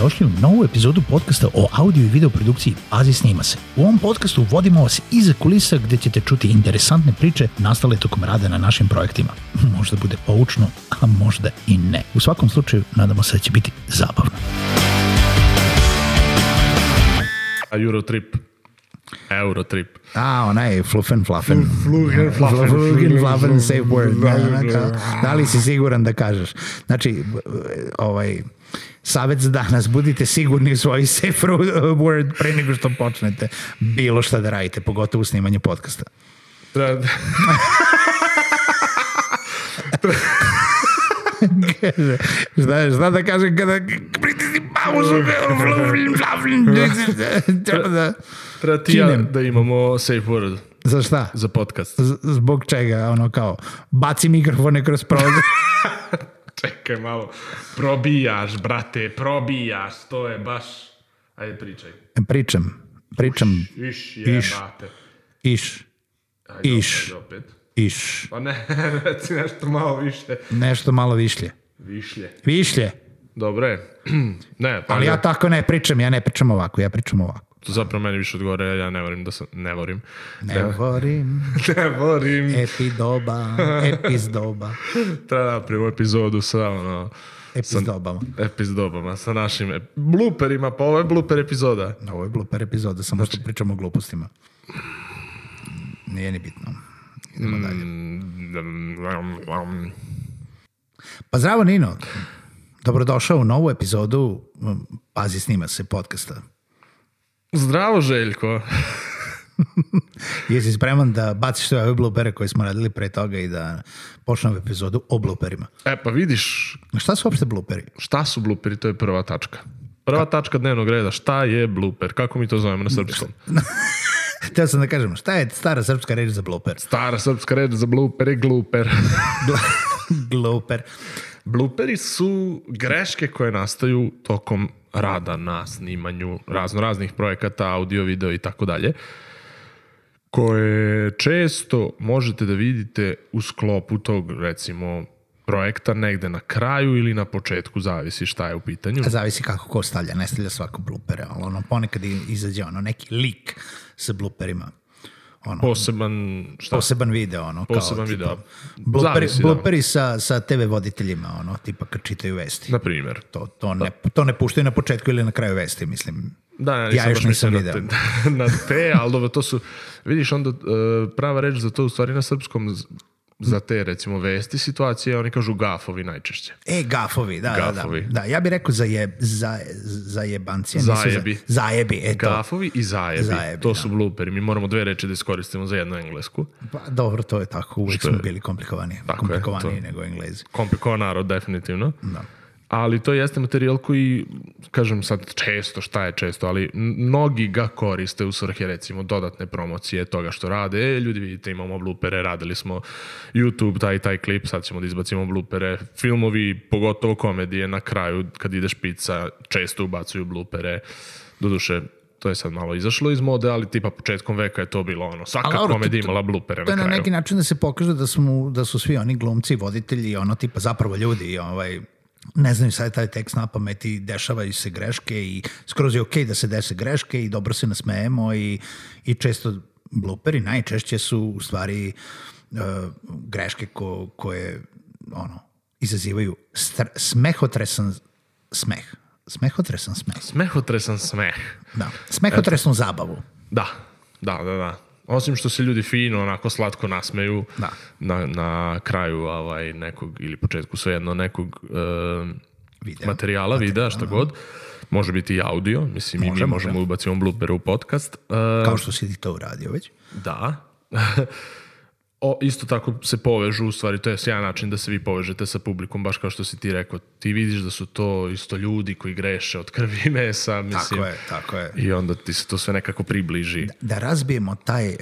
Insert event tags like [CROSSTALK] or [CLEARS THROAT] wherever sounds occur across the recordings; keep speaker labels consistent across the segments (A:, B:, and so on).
A: dobrodošli u novu epizodu podcasta o audio i video produkciji Azi snima se. U ovom podcastu vodimo vas iza kulisa gde ćete čuti interesantne priče nastale tokom rada na našim projektima. [LAUGHS] Možda bude poučno, a možda i ne. U svakom slučaju, nadamo se da će biti zabavno.
B: A Eurotrip? Eurotrip.
A: A, onaj fluffen flaffen. Flugen flaffen. Flugen flaffen safe word. Da, da, da. da li si siguran da kažeš? Znači, ovaj, Savet za danas, budite sigurni u svoj safe word pre nego što počnete bilo šta da radite, pogotovo snimanje podcasta.
B: Da, da. [LAUGHS]
A: šta, šta da kažem kada pritisni pauzu
B: treba da treba ti ja da imamo safe word
A: za šta?
B: za podcast Z
A: zbog čega ono kao baci mikrofone kroz prozor [LAUGHS]
B: Čekaj malo, probijaš, brate, probijaš, to je baš... Ajde, pričaj. E,
A: pričam, pričam.
B: Uš, iš,
A: jebate. Iš. Iš.
B: Ajde, iš. Opet, opet.
A: Iš.
B: Pa ne, [LAUGHS] reci nešto malo
A: više. Nešto malo višlje.
B: Višlje.
A: Višlje.
B: Dobro je. [CLEARS THROAT] ne,
A: pa Ali ja tako ne pričam, ja ne pričam ovako, ja pričam ovako.
B: To zapravo meni više odgovara, ja ne volim da sam, ne volim.
A: Ne, ne volim.
B: [LAUGHS] ne volim.
A: Epidoba, epizdoba. [LAUGHS]
B: Treba da napravimo epizodu sa ono... Epizdobama. Sa, epizdobama, sa našim ep, bluperima, pa ovo je bluper epizoda. Da, ovo je
A: bluper epizoda, samo znači... što pričamo o glupostima. Nije ni bitno. Idemo mm, dalje. Um, Pa zdravo Nino. Dobrodošao u novu epizodu Pazi snima se podcasta.
B: Zdravo, Željko.
A: [LAUGHS] Jesi spreman da baciš sve ove blopere koje smo radili pre toga i da počnemo epizodu o bloperima?
B: E, pa vidiš...
A: Šta su uopšte bluperi?
B: Šta su bluperi, to je prva tačka. Prva Ka... tačka dnevnog reda, šta je bluper? Kako mi to zovemo na srpskom?
A: Htio [LAUGHS] sam da kažem, šta je stara srpska reč za bluper?
B: Stara srpska reč za bluper je gluper. [LAUGHS] Gluper. Bluperi su greške koje nastaju tokom rada na snimanju razno raznih projekata, audio, video i tako dalje, koje često možete da vidite u sklopu tog, recimo, projekta negde na kraju ili na početku, zavisi šta je u pitanju.
A: Zavisi kako ko stavlja, ne stavlja svako blupere, ali ono ponekad izađe ono neki lik sa bluperima ono,
B: poseban,
A: šta? poseban video, ono, poseban kao, video. Tipa, blooperi, da. sa, sa TV voditeljima, ono, tipa kad čitaju vesti.
B: Na primjer.
A: To, to, ne, da. to ne puštaju na početku ili na kraju vesti, mislim.
B: Da, ja, ja još nisam video. Na te, [LAUGHS] na te ali dobro, to su, vidiš, onda e, prava reč za to u stvari na srpskom za te recimo vesti situacije, oni kažu gafovi najčešće.
A: E, gafovi, da, gafovi. da, da. da. Ja bih rekao zajeb, za, zajebanci.
B: Ja zajebi.
A: Za, zajebi, eto. E,
B: gafovi i zajebi. zajebi to da. su blooperi. Mi moramo dve reči da iskoristimo za jednu englesku.
A: Pa dobro, to je tako. Uvijek Što smo je? bili komplikovaniji. Tako komplikovaniji je, to... nego englezi.
B: Komplikovan narod, definitivno. Da ali to jeste materijal koji, kažem sad često, šta je često, ali mnogi ga koriste u svrhe recimo dodatne promocije toga što rade. E, ljudi vidite imamo blupere, radili smo YouTube, taj taj klip, sad ćemo da izbacimo blupere. Filmovi, pogotovo komedije, na kraju kad ide špica, često ubacuju blupere. Doduše, to je sad malo izašlo iz mode, ali tipa početkom veka je to bilo ono, svaka ali, Laura, komedija imala blupere na kraju.
A: To
B: je
A: na
B: neki
A: način da se pokaže da, smo, da su svi oni glumci, voditelji, ono tipa zapravo ljudi, ovaj, ne znaju sad taj tekst na pamet dešavaju se greške i skroz je okej okay da se dese greške i dobro se nasmejemo i, i često bluperi najčešće su u stvari uh, greške ko, koje ono, izazivaju str smehotresan smeh.
B: Smehotresan smeh. Smehotresan smeh.
A: Da. Smehotresnu Eto. zabavu.
B: Da, da, da, da. Osim što se ljudi fino, onako slatko nasmeju da. na, na kraju ovaj, nekog, ili početku svejedno, nekog e, video. materijala, videa, šta da. god. Može biti i audio, mislim može, i mi možemo da. da ubaciti on blooper u podcast. E,
A: Kao što si ti to uradio već.
B: Da. [LAUGHS] o, isto tako se povežu, u stvari to je sjajan način da se vi povežete sa publikom, baš kao što si ti rekao. Ti vidiš da su to isto ljudi koji greše od krvi i mesa, mislim. Tako je, tako je. I onda ti se to sve nekako približi.
A: Da, da razbijemo taj, ja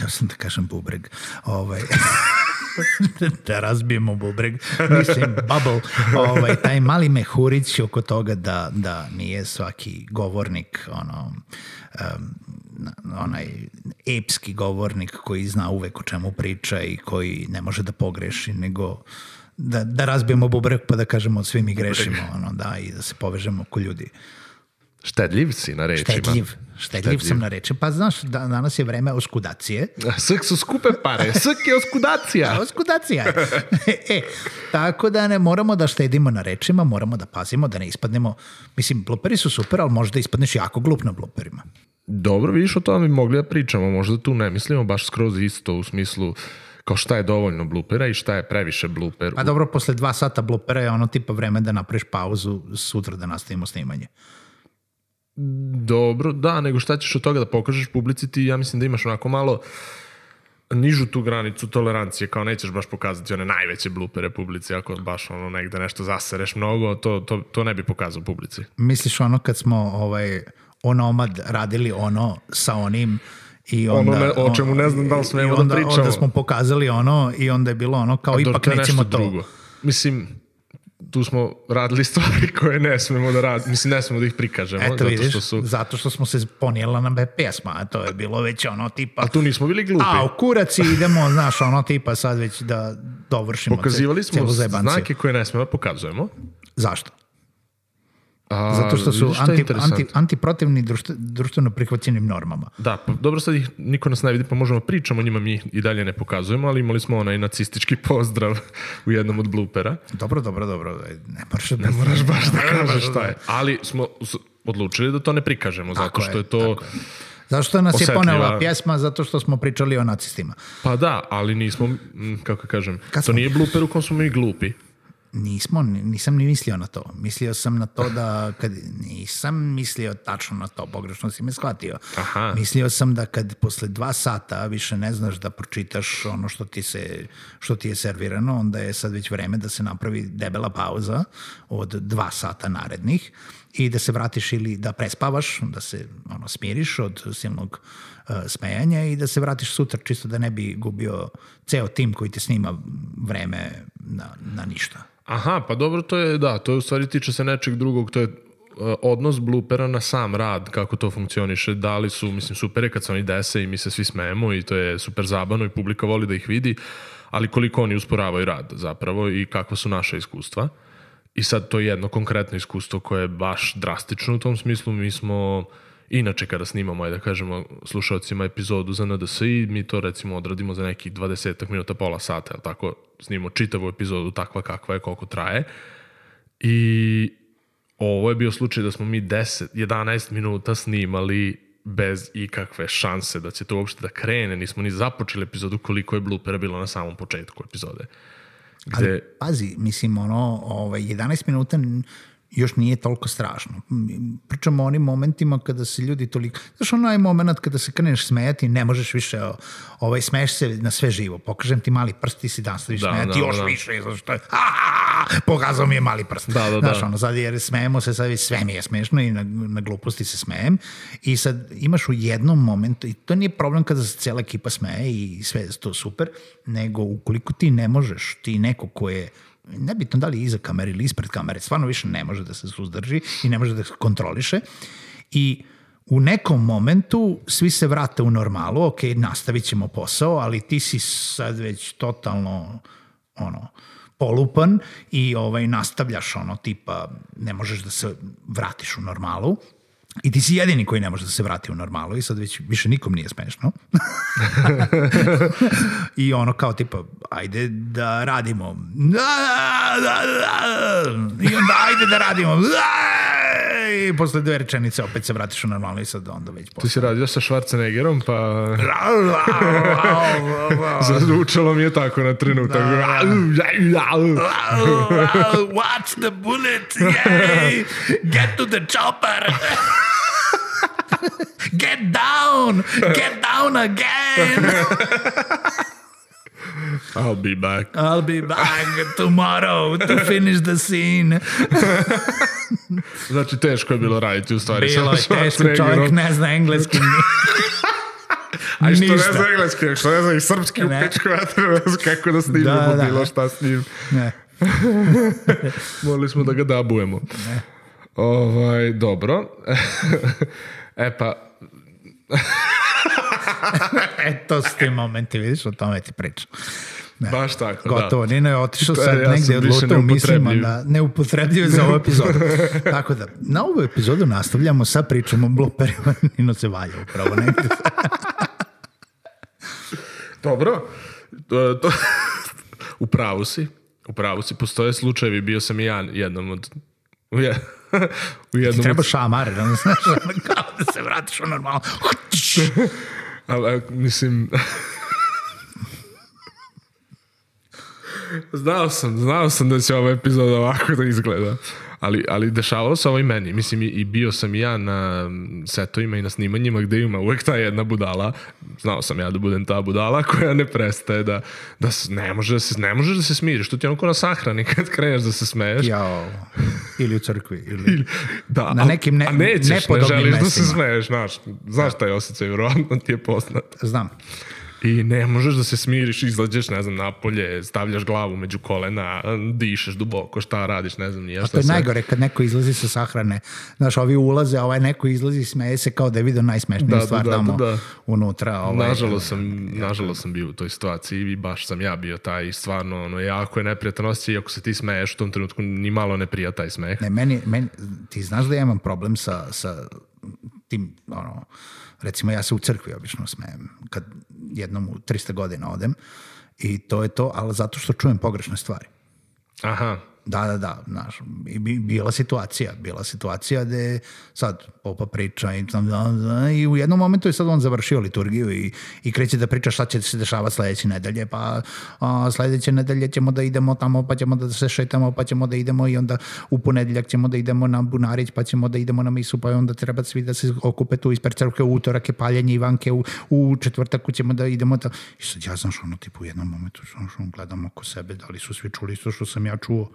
A: eh, sam da kažem bubreg, ovaj... [LAUGHS] [LAUGHS] da razbijemo bubreg, mislim bubble, ovaj, taj mali mehurić oko toga da, da nije svaki govornik ono, um, onaj epski govornik koji zna uvek o čemu priča i koji ne može da pogreši, nego da, da razbijemo bubreg pa da kažemo svi mi grešimo, ono, da, i da se povežemo ko ljudi.
B: Štedljiv si na rečima.
A: Štedljiv. Štedljiv, Štedljiv sam na reči. Pa znaš, da, danas je vreme oskudacije.
B: Vsak [LAUGHS] so skupe pare, vsak je oskudacija.
A: [LAUGHS] oskudacija. [LAUGHS] e, tako da ne moramo da štedimo na rečima, moramo da pazimo, da ne ispadnemo. Mislim, bloperi su super, ali možda ispadneš jako glup na bloperima.
B: Dobro, vidiš, o tome bi mogli da pričamo. Možda tu ne mislimo baš skroz isto u smislu kao šta je dovoljno blupera i šta je previše blupera.
A: Pa dobro, posle dva sata blupera je ono tipa vreme da napraviš pauzu sutra da nastavimo
B: snimanje. Dobro, da, nego šta ćeš od toga da pokažeš publici ti, ja mislim da imaš onako malo nižu tu granicu tolerancije, kao nećeš baš pokazati one najveće blupe publici, ako baš ono negde nešto zasereš mnogo, to, to, to ne bi pokazao publici.
A: Misliš ono kad smo ovaj, onomad radili ono sa onim i onda... Ono
B: ne, o čemu ne znam da li smemo
A: da
B: pričamo. Onda
A: smo pokazali ono i onda je bilo ono kao ipak nećemo to. Drugo.
B: Mislim, tu smo radili [LAUGHS] stvari koje ne smemo da radimo, mislim ne smemo da ih prikažemo. Eto zato što su...
A: zato što smo se ponijela na B pesma, a to je bilo već ono tipa...
B: A tu nismo bili glupi.
A: A u kuraci idemo, [LAUGHS] znaš, ono tipa sad već da dovršimo
B: Pokazivali smo znake koje ne smemo da pokazujemo.
A: Zašto? A, Zato što su anti, anti, antiprotivni društ, društveno prihvaćenim normama.
B: Da, pa, dobro sad ih niko nas ne vidi, pa možemo pričamo o njima, mi ih i dalje ne pokazujemo, ali imali smo onaj nacistički [LAUGHS] pozdrav u jednom od blupera.
A: Dobro, dobro, dobro, da, ne moraš, da ne moraš baš da kažeš da šta je.
B: Ali smo odlučili da to ne prikažemo, tako zato što je to...
A: Zašto nas osetljiva. je ponela pjesma? Zato što smo pričali o nacistima.
B: Pa da, ali nismo, kako kažem, Kad to smo... nije bluper u kom smo mi glupi.
A: Nismo, nisam ni mislio na to. Mislio sam na to da kad nisam mislio tačno na to, pogrešno si me shvatio. Aha. Mislio sam da kad posle dva sata više ne znaš da pročitaš ono što ti, se, što ti je servirano, onda je sad već vreme da se napravi debela pauza od dva sata narednih i da se vratiš ili da prespavaš, da se ono, smiriš od silnog uh, smejanja i da se vratiš sutra čisto da ne bi gubio ceo tim koji te snima vreme na, na ništa.
B: Aha, pa dobro, to je, da, to je u stvari tiče se nečeg drugog, to je e, odnos blupera na sam rad, kako to funkcioniše, da li su, mislim, super je kad se oni dese i mi se svi smemo i to je super zabavno i publika voli da ih vidi, ali koliko oni usporavaju rad zapravo i kakva su naša iskustva. I sad to je jedno konkretno iskustvo koje je baš drastično u tom smislu. Mi smo uh, Inače, kada snimamo, je da kažemo slušalcima epizodu za NDSI, mi to recimo odradimo za nekih 20 minuta, pola sata, ali tako snimamo čitavu epizodu takva kakva je, koliko traje. I ovo je bio slučaj da smo mi 10, 11 minuta snimali bez ikakve šanse da će to uopšte da krene. Nismo ni započeli epizodu koliko je bloopera bilo na samom početku epizode.
A: Gde... Ali pazi, mislim, ono, ovaj, 11 minuta još nije toliko strašno. Pričamo o onim momentima kada se ljudi toliko... Znaš, onaj moment kada se kreneš smejati, ne možeš više, ovaj, smeješ se na sve živo. Pokažem ti mali prst, ti si nastaviš da, smejati da, još da. više, zato što je... Aaaa, pokazao mi je mali prst.
B: Da, da,
A: Znaš, da. ono, sad jer smejemo se, sad sve mi je smešno i na, na gluposti se smejem. I sad imaš u jednom momentu, i to nije problem kada se cijela ekipa smeje i sve je to super, nego ukoliko ti ne možeš, ti neko ko je nebitno da li iza kamere ili ispred kamere, stvarno više ne može da se suzdrži i ne može da se kontroliše. I u nekom momentu svi se vrate u normalu, ok, nastavit ćemo posao, ali ti si sad već totalno ono, polupan i ovaj, nastavljaš ono tipa ne možeš da se vratiš u normalu I ti si jedini koji ne može da se vrati u normalu i sad već više nikom nije smešno. [LAUGHS] I ono kao tipa, ajde da radimo. I onda ajde da radimo i posle dve rečenice opet se vratiš u normalno i sad onda već posle.
B: Ti si radio sa Schwarzeneggerom, pa... [LAUGHS] Zazvučalo mi je tako na trenutak. Da, da. Watch the bullet, yay! Get to the chopper! [LAUGHS] Get down! Get down again! [LAUGHS] I'll be back.
A: I'll be back tomorrow to finish the scene.
B: [LAUGHS] znači, teško je bilo raditi u stvari.
A: Bilo je teško, čovjek ne
B: zna engleski. [LAUGHS] A što Ništa. ne zna engleski, što ne zna i srpski ne. u pičku, kako da snimimo da, da. bilo da. šta s njim. Ne. [LAUGHS] Morali smo da ga dabujemo. Ne. Ovaj, dobro. e pa...
A: e, to su ti momenti, vidiš, o tome ti pričam.
B: Ne, Baš tako,
A: da. Gotovo, da. Nino je otišao sad ja negde odlutao u mislima ne upotrebljuje za ovu epizodu. [LAUGHS] tako da, na ovu epizodu nastavljamo sa pričom o bloperima. [LAUGHS] Nino se valja upravo negde.
B: [LAUGHS] Dobro. To, u pravu si. U pravu si. Postoje slučajevi, bio sam i ja jednom od... U,
A: je, jednom Ti treba od... šamare, ono, znaš, kao da se vratiš u normalno.
B: A, mislim, znao sam, znao sam da će ova epizoda ovako da izgleda. Ali, ali dešavalo se ovo i meni. Mislim, i, i bio sam i ja na setovima i na snimanjima gde ima uvek ta jedna budala. Znao sam ja da budem ta budala [LAUGHS] koja ne prestaje da, da ne, može da se, ne možeš da se smiriš. To ti je onako na sahrani kad kreneš da se smeješ. Jao.
A: Ili u crkvi. Ili... ili
B: da,
A: na nekim ne, a nećeš, ne želiš mestima.
B: da se smeješ. Znaš, znaš taj osjećaj, vjerovatno ti je poznat.
A: Znam.
B: I ne možeš da se smiriš, izlađeš, ne znam, napolje, stavljaš glavu među kolena, dišeš duboko, šta radiš, ne znam,
A: nije šta sve. To je sve. najgore kad neko izlazi sa sahrane. Znaš, ovi ulaze, a ovaj neko izlazi, i smeje se kao da je vidio najsmešniju da, da stvar da, da, tamo da, da. unutra. Ovaj,
B: nažalost sam, ja, nažalost sam bio u toj situaciji i baš sam ja bio taj stvarno, ono, jako je neprijatan osjećaj, ako se ti smeješ u tom trenutku, ni malo ne prija taj smeh.
A: Ne, meni, meni, ti znaš da ja imam problem sa, sa tim, ono, recimo ja se u crkvi obično smejem, kad jednom u 300 godina odem i to je to, ali zato što čujem pogrešne stvari.
B: Aha,
A: Da, da, da, znaš, bila situacija, bila situacija gde sad popa priča i, tam, da, da, i u jednom momentu je sad on završio liturgiju i, i kreće da priča šta će se dešavati sledeće nedelje, pa a, sledeće nedelje ćemo da idemo tamo, pa ćemo da se šetamo, pa ćemo da idemo i onda u ponedeljak ćemo da idemo na Bunarić, pa ćemo da idemo na misu, pa onda treba svi da se okupe tu ispred crkve, u utorak je paljenje Ivanke, u, u četvrtak ćemo da idemo tamo. I sad ja znaš ono tipu u jednom momentu, znaš, ono gledam oko sebe, da li su svi čuli isto što sam ja čuo.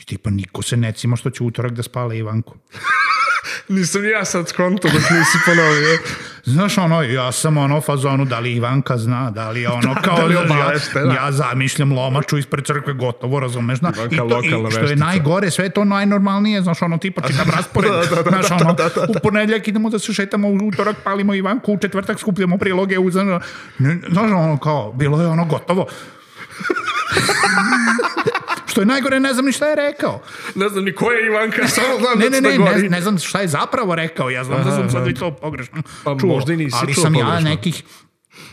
A: I tipa niko se ne cima što će utorak da spala Ivanku.
B: [LAUGHS] Nisam ja sad skonto dok nisi ponovio.
A: [LAUGHS] Znaš ono, ja sam ono fazonu, da li Ivanka zna, da li ono [LAUGHS] da, da, kao, da li obavešte, ja, da. ja zamišljam lomaču ispred crkve, gotovo, razumeš, na, Ivanka, i, to, i što veštica. je najgore, sve je to najnormalnije, znaš ono, tipa čekam raspored, da, da, da, znaš da, ono, da, da, da, da. u ponedljak idemo da se šetamo, u utorak palimo Ivanku, u četvrtak skupljamo priloge, u, znaš ono, kao, bilo je ono gotovo. Što je najgore, ne znam ni šta je rekao.
B: Ne znam ni ko je Ivanka,
A: [LAUGHS] samo znam ne, da ne, ne, ne, ne, znam šta je zapravo rekao, ja znam da aha, da sam sad i to pogrešno
B: pa čuo. Možda i nisi
A: ali čuo sam pogrešno. ja nekih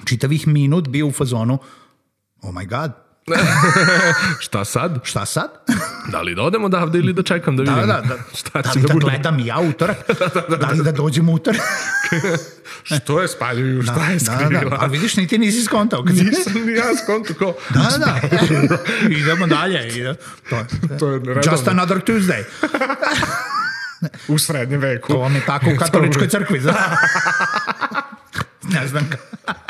A: čitavih minut bio u fazonu, oh my god,
B: [LAUGHS] šta sad?
A: Šta sad?
B: da li da odemo odavde ili da čekam da, da vidim?
A: Da,
B: da, da. šta da li da, da
A: gledam ja utorak? [LAUGHS] da, da, da, da, li da, da dođem utorak? [LAUGHS]
B: što je spaljuju, da, šta je skrivila? Da, da, A
A: vidiš, niti nisi skontao. Kad
B: Nisam
A: ni
B: ja skontao kao...
A: da, da, da. idemo dalje. Idemo. To, je, to je redovno. Just another Tuesday.
B: u srednjem veku. To
A: vam je tako u katoličkoj crkvi. ne znam kako.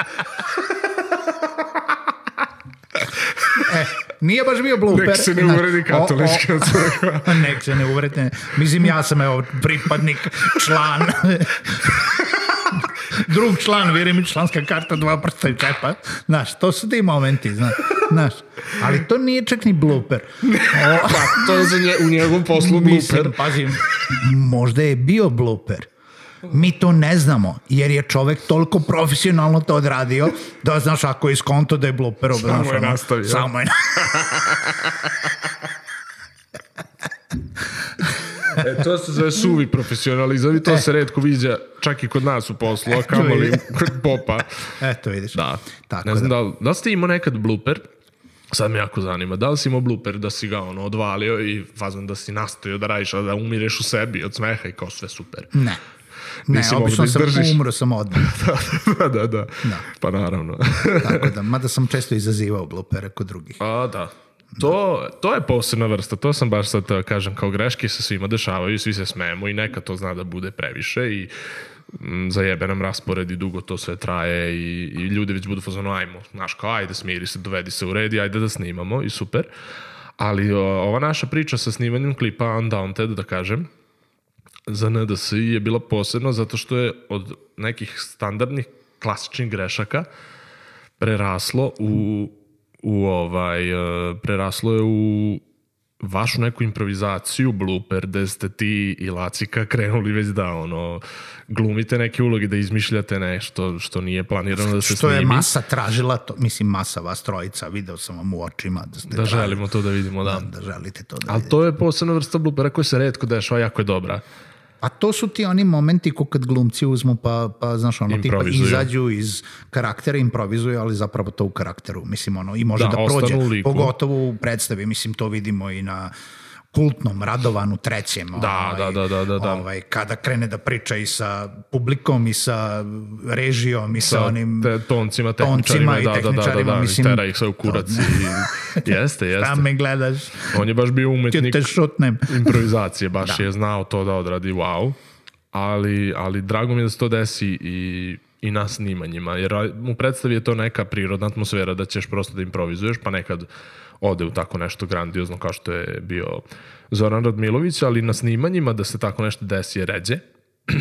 A: Nije baš bio blooper. Nek se
B: ne uvredi znači, katolička crkva.
A: [LAUGHS] [LAUGHS] Nek se ne uvredi. Mislim, ja sam evo pripadnik, član. [LAUGHS] drug član, vjerujem, članska karta, dva prsta
B: i čepa. Znaš, to
A: su ti momenti, znaš. znaš. Ali to nije čak ni blooper.
B: O, pa, to je za nje, u njegovom poslu blooper. Mislim, pazim,
A: možda je bio blooper. Mi to ne znamo, jer je čovek toliko profesionalno to odradio, da znaš, ako je iskonto da je blooper,
B: samo znaš,
A: je
B: nastavio. Samo je [LAUGHS] E, to se zove suvi profesionalizam i to e. se redko viđa čak i kod nas u poslu, a e, kamoli kod popa.
A: Eto vidiš.
B: Da. Tako ne znam da. Da, li, da li ste imao nekad blooper? Sad me jako zanima, da li si imao blooper da si ga ono odvalio i fazom da si nastojio da radiš, a da umireš u sebi od smeha i kao sve super?
A: Ne. Ne, obično da izdržiš. sam umro sam odmah.
B: [LAUGHS] da, da,
A: da,
B: da, Pa naravno. [LAUGHS]
A: Tako da, mada sam često izazivao blopere kod drugih.
B: A, da. To, to je posebna vrsta, to sam baš sad da kažem, kao greške se svima dešavaju, svi se smejemo i neka to zna da bude previše i mm, zajebe nam raspored i dugo to sve traje i, i ljudi već budu fazano ajmo, znaš kao ajde smiri se, dovedi se u redi, ajde da snimamo i super. Ali o, ova naša priča sa snimanjem klipa Undaunted, da kažem, za NDSI je bila posebna zato što je od nekih standardnih klasičnih grešaka preraslo u, u ovaj, e, preraslo je u vašu neku improvizaciju, blooper, da ste ti i Lacika [LAUGHS] krenuli već da ono, glumite neke uloge, da izmišljate nešto što nije planirano da se što snimi.
A: Što
B: je
A: masa tražila, to, mislim masa vas trojica, video sam vam u očima. Da, ste
B: da želimo to da vidimo, da. Da, da želite to da Ali vidite. to je posebna vrsta bloopera koja se redko dešava, jako je dobra.
A: A to su ti oni momenti ko kad glumci uzmu pa, pa znaš, ono, tipa izađu iz karaktera, improvizuju, ali zapravo to u karakteru, mislim, ono, i može da, da prođe.
B: Liku.
A: Pogotovo
B: u
A: predstavi, mislim, to vidimo i na kultnom Radovanu trećem. Da,
B: da, ovaj, da, da, da, da. Ovaj,
A: kada krene da priča i sa publikom i sa režijom i sa, sa onim
B: te, toncima, tehničarima, toncima i da, tehničarima. Da, da, da, da, da, mislim, tera ih sve u kurac. i, jeste, [LAUGHS] jeste. Šta
A: me gledaš?
B: On je baš bio umetnik
A: te šutnem.
B: [LAUGHS] improvizacije, baš da. je znao to da odradi, wow. Ali, ali drago mi je da se to desi i i na snimanjima, jer u predstavi je to neka prirodna atmosfera da ćeš prosto da improvizuješ, pa nekad ode u tako nešto grandiozno kao što je bio Zoran Radmilović, ali na snimanjima da se tako nešto desi je ređe. [CLEARS THROAT]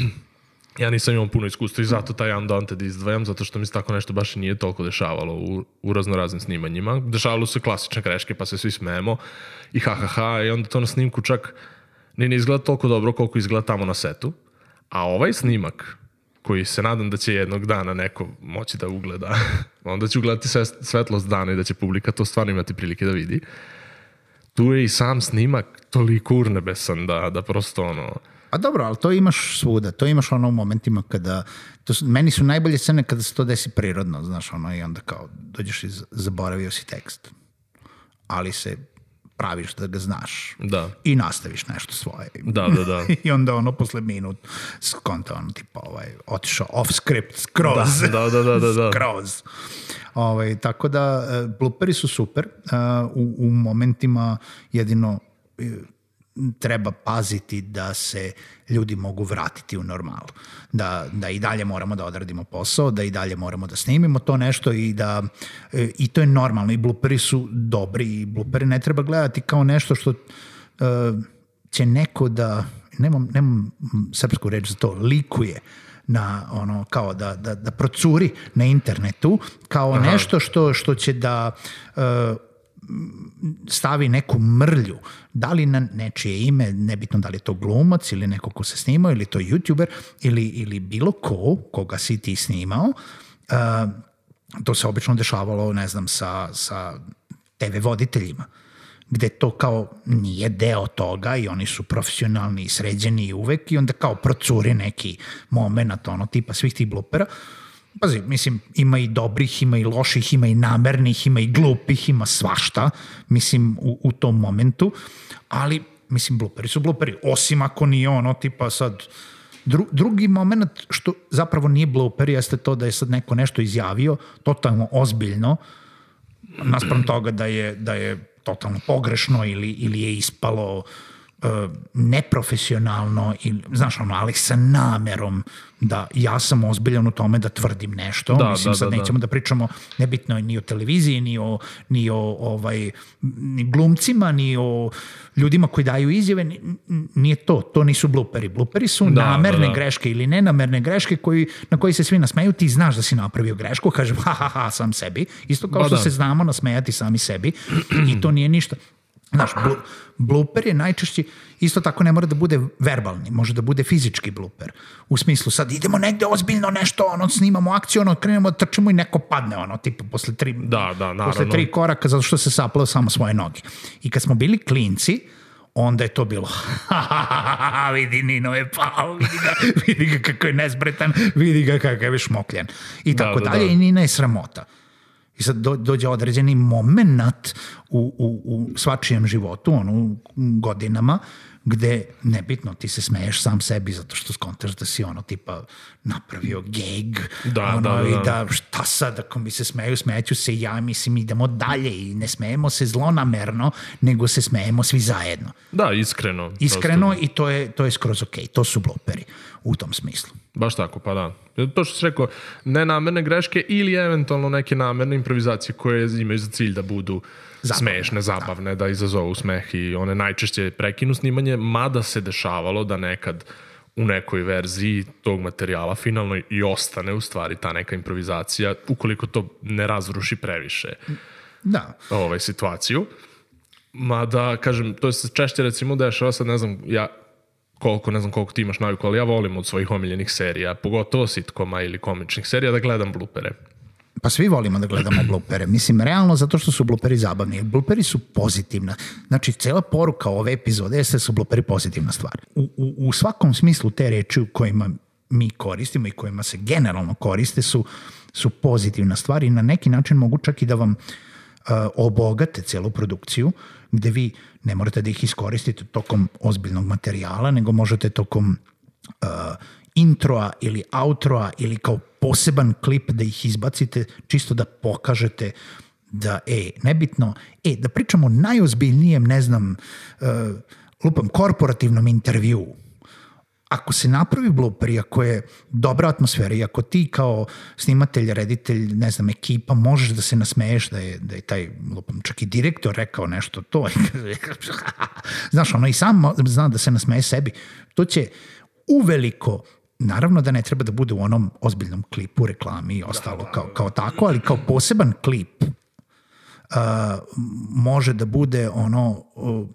B: ja nisam imao puno iskustva i zato taj Undaunted izdvajam, zato što mi se tako nešto baš nije toliko dešavalo u, u raznoraznim snimanjima. Dešavalo su klasične greške, pa se svi smemo i ha, ha, ha, i onda to na snimku čak ni ne izgleda toliko dobro koliko izgleda tamo na setu. A ovaj snimak, koji se nadam da će jednog dana neko moći da ugleda. [LAUGHS] Onda će ugledati svetlost dana i da će publika to stvarno imati prilike da vidi. Tu je i sam snimak toliko urnebesan da, da prosto ono...
A: A dobro, ali to imaš svuda, to imaš ono u momentima kada, to meni su najbolje scene kada se to desi prirodno, znaš, ono i onda kao dođeš i zaboravio si tekst. Ali se praviš da ga znaš.
B: Da.
A: I nastaviš nešto svoje.
B: Da, da, da.
A: [LAUGHS] I onda ono posle minut skonta ono tipa ovaj, otišao off script, skroz.
B: Da, da, da, da. da. da. [LAUGHS] skroz.
A: Ovaj, tako da, e, blooperi su super. Uh, u, u momentima jedino e, treba paziti da se ljudi mogu vratiti u normalu. Da, da i dalje moramo da odradimo posao, da i dalje moramo da snimimo to nešto i da e, i to je normalno i bluperi su dobri i bluperi ne treba gledati kao nešto što e, će neko da nemam, nemam srpsku reč za to, likuje na ono kao da da da procuri na internetu kao Aha. nešto što što će da uh, stavi neku mrlju, da li na nečije ime, nebitno da li je to glumac ili neko ko se snimao, ili to youtuber, ili, ili bilo ko koga si ti snimao, uh, to se obično dešavalo, ne znam, sa, sa TV voditeljima gde to kao nije deo toga i oni su profesionalni i sređeni uvek i onda kao procuri neki moment, ono, tipa svih tih blopera. Uh, Pazi, mislim, ima i dobrih, ima i loših, ima i namernih, ima i glupih, ima svašta, mislim, u, u tom momentu, ali, mislim, bluperi su bluperi, osim ako nije ono, tipa sad, Dru, drugi moment što zapravo nije blooper jeste to da je sad neko nešto izjavio totalno ozbiljno naspram toga da je, da je totalno pogrešno ili, ili je ispalo uh, E, neprofesionalno ili, znaš ono, ali sa namerom da ja sam ozbiljan u tome da tvrdim nešto, da, mislim da, sad da, da. nećemo da. da pričamo nebitno ni o televiziji ni o, ni o ovaj, ni glumcima, ni o ljudima koji daju izjave, nije to to nisu bluperi, bluperi su da, da namerne da, da. greške ili nenamerne greške koji, na koji se svi nasmeju, ti znaš da si napravio grešku kažem [LAUGHS] ha ha ha sam sebi, isto kao ba, pa što da. se znamo nasmejati sami sebi i to nije ništa Znaš, blu, blooper je najčešći, isto tako ne mora da bude verbalni, može da bude fizički bluper. U smislu, sad idemo negde ozbiljno nešto, ono, snimamo akciju, ono, krenemo, da trčimo i neko padne, ono, tipa, posle tri,
B: da, da, naravno.
A: posle tri koraka, zato što se saplao samo svoje noge. I kad smo bili klinci, onda je to bilo vidi Nino je pao, vidi ga, vidi ga kako je nezbretan, vidi ga kako je šmokljen. I da, tako da, da, dalje, da. i Nina je sramota. I sad do, dođe određeni moment u, u, u svačijem životu, ono, godinama, gde nebitno ti se smeješ sam sebi zato što skontaš da si ono tipa napravio geg da, ono, da, da. i da šta sad ako mi se smeju smeću se ja mislim idemo dalje i ne smejemo se zlonamerno nego se smejemo svi zajedno
B: da iskreno
A: iskreno prosto. i to je, to je skroz okay. to su bloperi uh, u tom smislu.
B: Baš tako, pa da. E, to što si rekao, nenamerne greške ili eventualno neke namerne improvizacije koje imaju za cilj da budu zabavne, smešne, da. zabavne, da. da izazovu smeh i one najčešće prekinu snimanje, mada se dešavalo da nekad u nekoj verziji tog materijala finalno i ostane u stvari ta neka improvizacija, ukoliko to ne razruši previše
A: da.
B: ovaj, situaciju. Mada, kažem, to se češće recimo dešava, sad ne znam, ja koliko, ne znam koliko ti imaš naviku, ali ja volim od svojih omiljenih serija, pogotovo sitkoma ili komičnih serija, da gledam blupere.
A: Pa svi volimo da gledamo blupere. Mislim, realno zato što su bluperi zabavni. Bluperi su pozitivna. Znači, cela poruka ove epizode jeste su bluperi pozitivna stvar. U, u, u svakom smislu te reči u kojima mi koristimo i kojima se generalno koriste su, su pozitivna stvar i na neki način mogu čak i da vam uh, E, obogate celu produkciju, gde vi ne morate da ih iskoristite tokom ozbiljnog materijala, nego možete tokom uh, introa ili outroa ili kao poseban klip da ih izbacite čisto da pokažete da, e, nebitno, e, da pričamo najozbiljnijem, ne znam, uh, e, lupam, korporativnom intervju ako se napravi blooper i ako je dobra atmosfera i ako ti kao snimatelj, reditelj, ne znam, ekipa možeš da se nasmeješ da je, da je taj lupam, čak i direktor rekao nešto to [LAUGHS] znaš ono i sam zna da se nasmeje sebi to će uveliko naravno da ne treba da bude u onom ozbiljnom klipu, reklami i ostalo kao, kao tako, ali kao poseban klip uh, može da bude ono uh,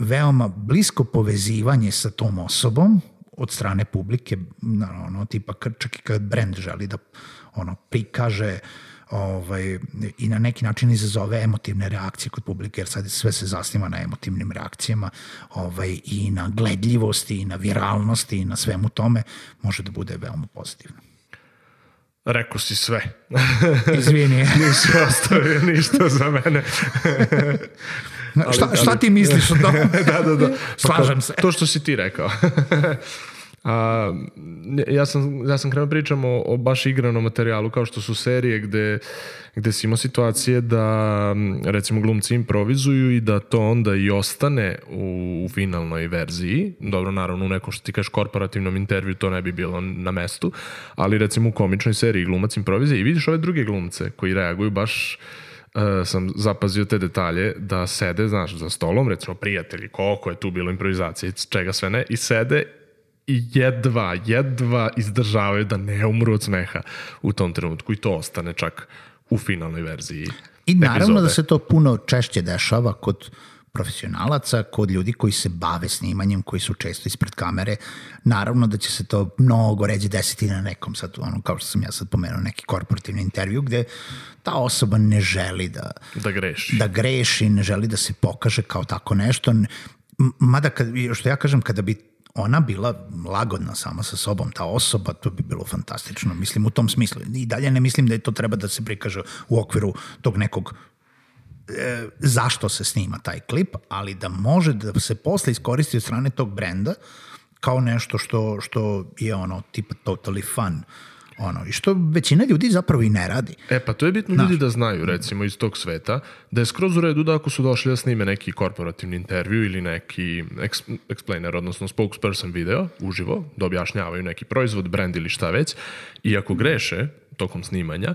A: veoma blisko povezivanje sa tom osobom od strane publike, naravno, ono, tipa čak i kad brend želi da ono, prikaže ovaj, i na neki način izazove emotivne reakcije kod publike, jer sad sve se zasniva na emotivnim reakcijama ovaj, i na gledljivosti i na viralnosti i na svemu tome, može da bude veoma pozitivno.
B: Rekao si sve.
A: [LAUGHS] Izvini. [LAUGHS]
B: Nisi ostavio ništa za mene.
A: [LAUGHS] ali, šta, šta ali... ti misliš o tome?
B: da, da, da. Pa
A: Slažem pa, se.
B: To što si ti rekao. A, ja, sam, ja sam krenuo da pričam o, o baš igranom materijalu kao što su serije gde, gde si imao situacije da recimo glumci improvizuju i da to onda i ostane u, u finalnoj verziji. Dobro, naravno u nekom što ti kažeš korporativnom intervju to ne bi bilo na mestu, ali recimo u komičnoj seriji glumac improvizuje i vidiš ove druge glumce koji reaguju baš Uh, sam zapazio te detalje da sede, znaš, za stolom, recimo prijatelji, koliko je tu bilo improvizacije, čega sve ne, i sede i jedva, jedva izdržavaju da ne umru od smeha u tom trenutku i to ostane čak u finalnoj verziji.
A: I naravno
B: da epizode.
A: da se to puno češće dešava kod profesionalaca, kod ljudi koji se bave snimanjem, koji su često ispred kamere, naravno da će se to mnogo ređe desiti na nekom, sad, ono, kao što sam ja sad pomenuo, neki korporativni intervju gde ta osoba ne želi da,
B: da, greši.
A: da greši, ne želi da se pokaže kao tako nešto, mada kad, što ja kažem, kada bi ona bila lagodna sama sa sobom, ta osoba, to bi bilo fantastično, mislim u tom smislu. I dalje ne mislim da je to treba da se prikaže u okviru tog nekog e, zašto se snima taj klip, ali da može da se posle iskoristi od strane tog brenda kao nešto što, što je ono tipa totally fun. Uh, ono, i što većina ljudi zapravo i ne radi.
B: E pa to je bitno Znaš. ljudi da znaju, recimo, iz tog sveta, da je skroz u redu da ako su došli da snime neki korporativni intervju ili neki explainer, odnosno spokesperson video, uživo, da objašnjavaju neki proizvod, brand ili šta već, i ako greše tokom snimanja,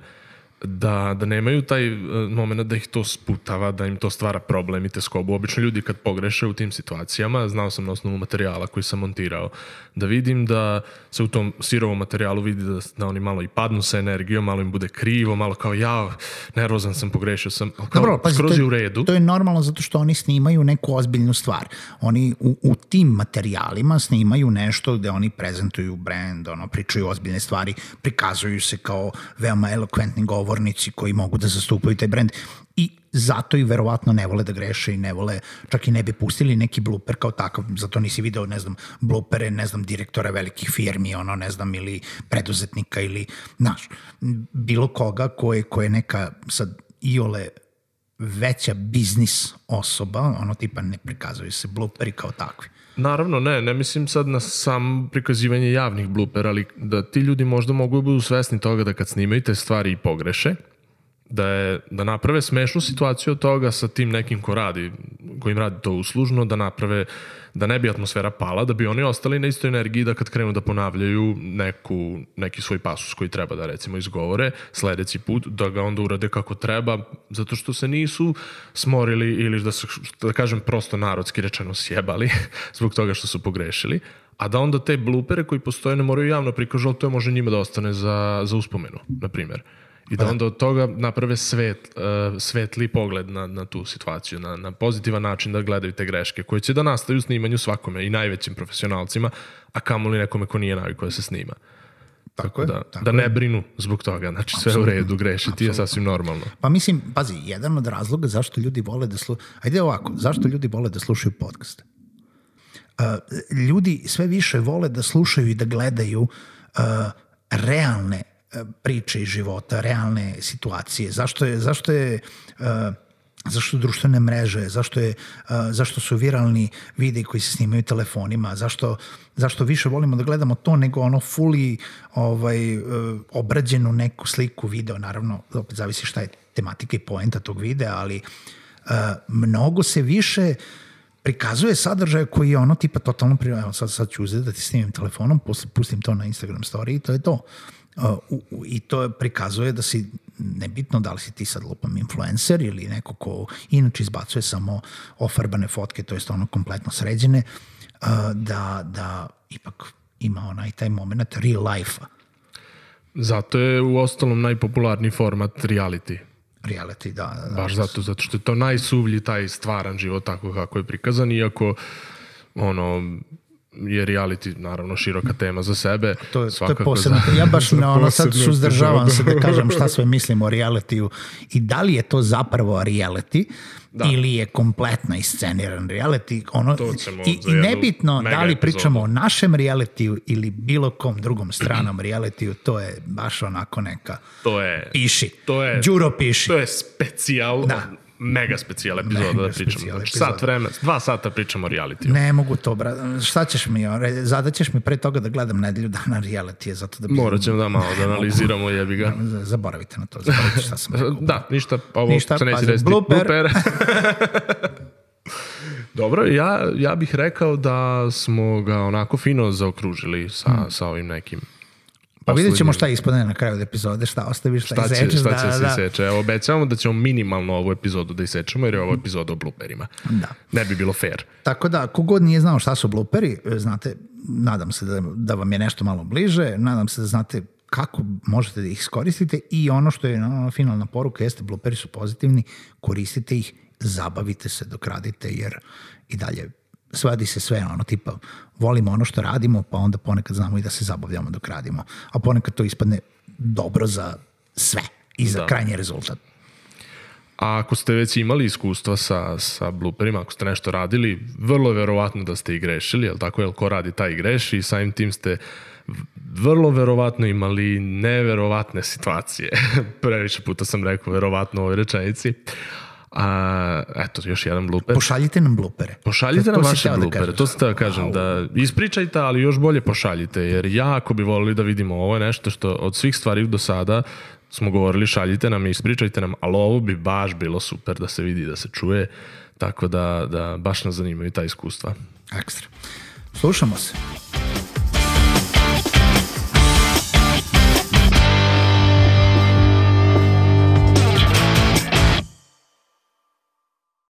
B: da, da nemaju taj e, moment da ih to sputava, da im to stvara problem i teskobu. Obično ljudi kad pogreše u tim situacijama, znao sam na osnovu materijala koji sam montirao, da vidim da se u tom sirovom materijalu vidi da, da oni malo i padnu sa energijom, malo im bude krivo, malo kao ja, nervozan sam, pogrešio sam,
A: ali kao Dobro, pazi, skroz je u redu. To je normalno zato što oni snimaju neku ozbiljnu stvar. Oni u, u tim materijalima snimaju nešto gde oni prezentuju brand, ono, pričaju ozbiljne stvari, prikazuju se kao veoma elokventni govor sagovornici koji mogu da zastupaju taj brend i zato i verovatno ne vole da greše i ne vole, čak i ne bi pustili neki bluper kao takav, zato nisi video, ne znam, blupere, ne znam, direktora velikih firmi, ono, ne znam, ili preduzetnika ili, znaš, bilo koga koje, koje neka sad iole veća biznis osoba, ono tipa ne prikazuju se blooperi kao takvi.
B: Naravno, ne, ne mislim sad na sam prikazivanje javnih blupera, ali da ti ljudi možda mogu da budu svesni toga da kad snimaju te stvari i pogreše, da, je, da naprave smešnu situaciju od toga sa tim nekim ko radi, kojim radi to uslužno, da naprave uh, da ne bi atmosfera pala, da bi oni ostali na istoj energiji da kad krenu da ponavljaju neku, neki svoj pasus koji treba da recimo izgovore sledeći put, da ga onda urade kako treba, zato što se nisu smorili ili da, su, da kažem prosto narodski rečeno sjebali [LAUGHS] zbog toga što su pogrešili, a da onda te blupere koji postoje ne moraju javno prikažu, ali to je može njima da ostane za, za uspomenu, na primjer. I da, da onda od toga naprave svet, uh, svetli pogled na, na tu situaciju, na, na pozitivan način da gledaju te greške koje će da nastaju snimanju svakome i najvećim profesionalcima, a kamoli nekome ko nije naviko da se snima. Tako, tako je, da, tako da ne je. brinu zbog toga, znači absolutno, sve u redu, grešiti absolutno. je sasvim normalno.
A: Pa mislim, pazi, jedan od razloga zašto ljudi vole da slušaju, ajde ovako, zašto ljudi vole da slušaju podcast? Uh, ljudi sve više vole da slušaju i da gledaju uh, realne priče iz života, realne situacije, zašto je, zašto je eh, zašto društvene mreže, zašto, je, eh, zašto su viralni videi koji se snimaju telefonima, zašto, zašto više volimo da gledamo to nego ono fully ovaj, eh, obrađenu neku sliku video, naravno, opet zavisi šta je tematika i poenta tog videa, ali mnogo se više prikazuje sadržaj koji je ono tipa totalno prirodno. Sad, sad ću uzeti da ti snimim telefonom, pustim to na Instagram story i to je to. Uh, i to prikazuje da si nebitno da li si ti sad lupam influencer ili neko ko inače izbacuje samo ofarbane fotke, to je ono kompletno sređene, uh, da, da ipak ima onaj taj moment real life-a.
B: Zato je u ostalom najpopularniji format reality.
A: Reality, da. da,
B: da. Baš
A: da,
B: zato, zato što je to najsuvlji taj stvaran život tako kako je prikazan, iako ono, je reality naravno široka tema za sebe. To je, to je posebno. Za,
A: ja baš na [LAUGHS] ono sad suzdržavam se da kažem šta sve [LAUGHS] mislim o realityju i da li je to zapravo reality da. ili je kompletno isceniran reality. Ono, i, I nebitno da li pričamo epizodu. o našem realityju ili bilo kom drugom stranom realityju, to je baš onako neka
B: to je,
A: piši. To je, Đuro piši.
B: To je specijal da mega specijal epizoda da mega da pričamo. Znači, sat vremena, dva sata pričamo o realitiju.
A: Ne mogu to, bra. Šta ćeš mi? Zadaćeš mi pre toga da gledam nedelju dana realitije, zato da... Bi...
B: Morat ćemo da malo da analiziramo jebi ga.
A: Zaboravite na to, zaboravite šta
B: sam rekao. da, ništa, ovo
A: ništa, se neće desiti. Blooper. Blooper. [LAUGHS]
B: Dobro, ja, ja bih rekao da smo ga onako fino zaokružili sa, hmm. sa ovim nekim
A: Pa vidjet ćemo šta ispadne na kraju od epizode, šta ostaviš, šta, šta isečeš. Šta da, će da, se
B: da. iseče. Evo, obećavamo da ćemo minimalno ovu epizodu da isečemo, jer je ovo epizoda o blooperima. Da. Ne bi bilo fair.
A: Tako da, kogod nije znao šta su blooperi, znate, nadam se da, da vam je nešto malo bliže, nadam se da znate kako možete da ih iskoristite i ono što je no, finalna poruka jeste blooperi su pozitivni, koristite ih, zabavite se dok radite, jer i dalje svadi se sve, ono, tipa, volimo ono što radimo, pa onda ponekad znamo i da se zabavljamo dok radimo. A ponekad to ispadne dobro za sve i za da. krajnji rezultat.
B: A ako ste već imali iskustva sa, sa blooperima, ako ste nešto radili, vrlo je verovatno da ste i grešili, jel tako? Jel ko radi taj i greši i samim tim ste vrlo verovatno imali neverovatne situacije. [LAUGHS] Previše puta sam rekao verovatno u ovoj rečenici. A, eto, još jedan blooper.
A: Pošaljite nam bloopere.
B: Pošaljite nam vaše bloopere, da to ste da kažem. Wow. Da ispričajte, ali još bolje pošaljite, jer jako bi volili da vidimo. Ovo je nešto što od svih stvari do sada smo govorili, šaljite nam i ispričajte nam, ali ovo bi baš bilo super da se vidi, da se čuje. Tako da, da baš nas zanimaju ta iskustva.
A: Ekstra. Slušamo se.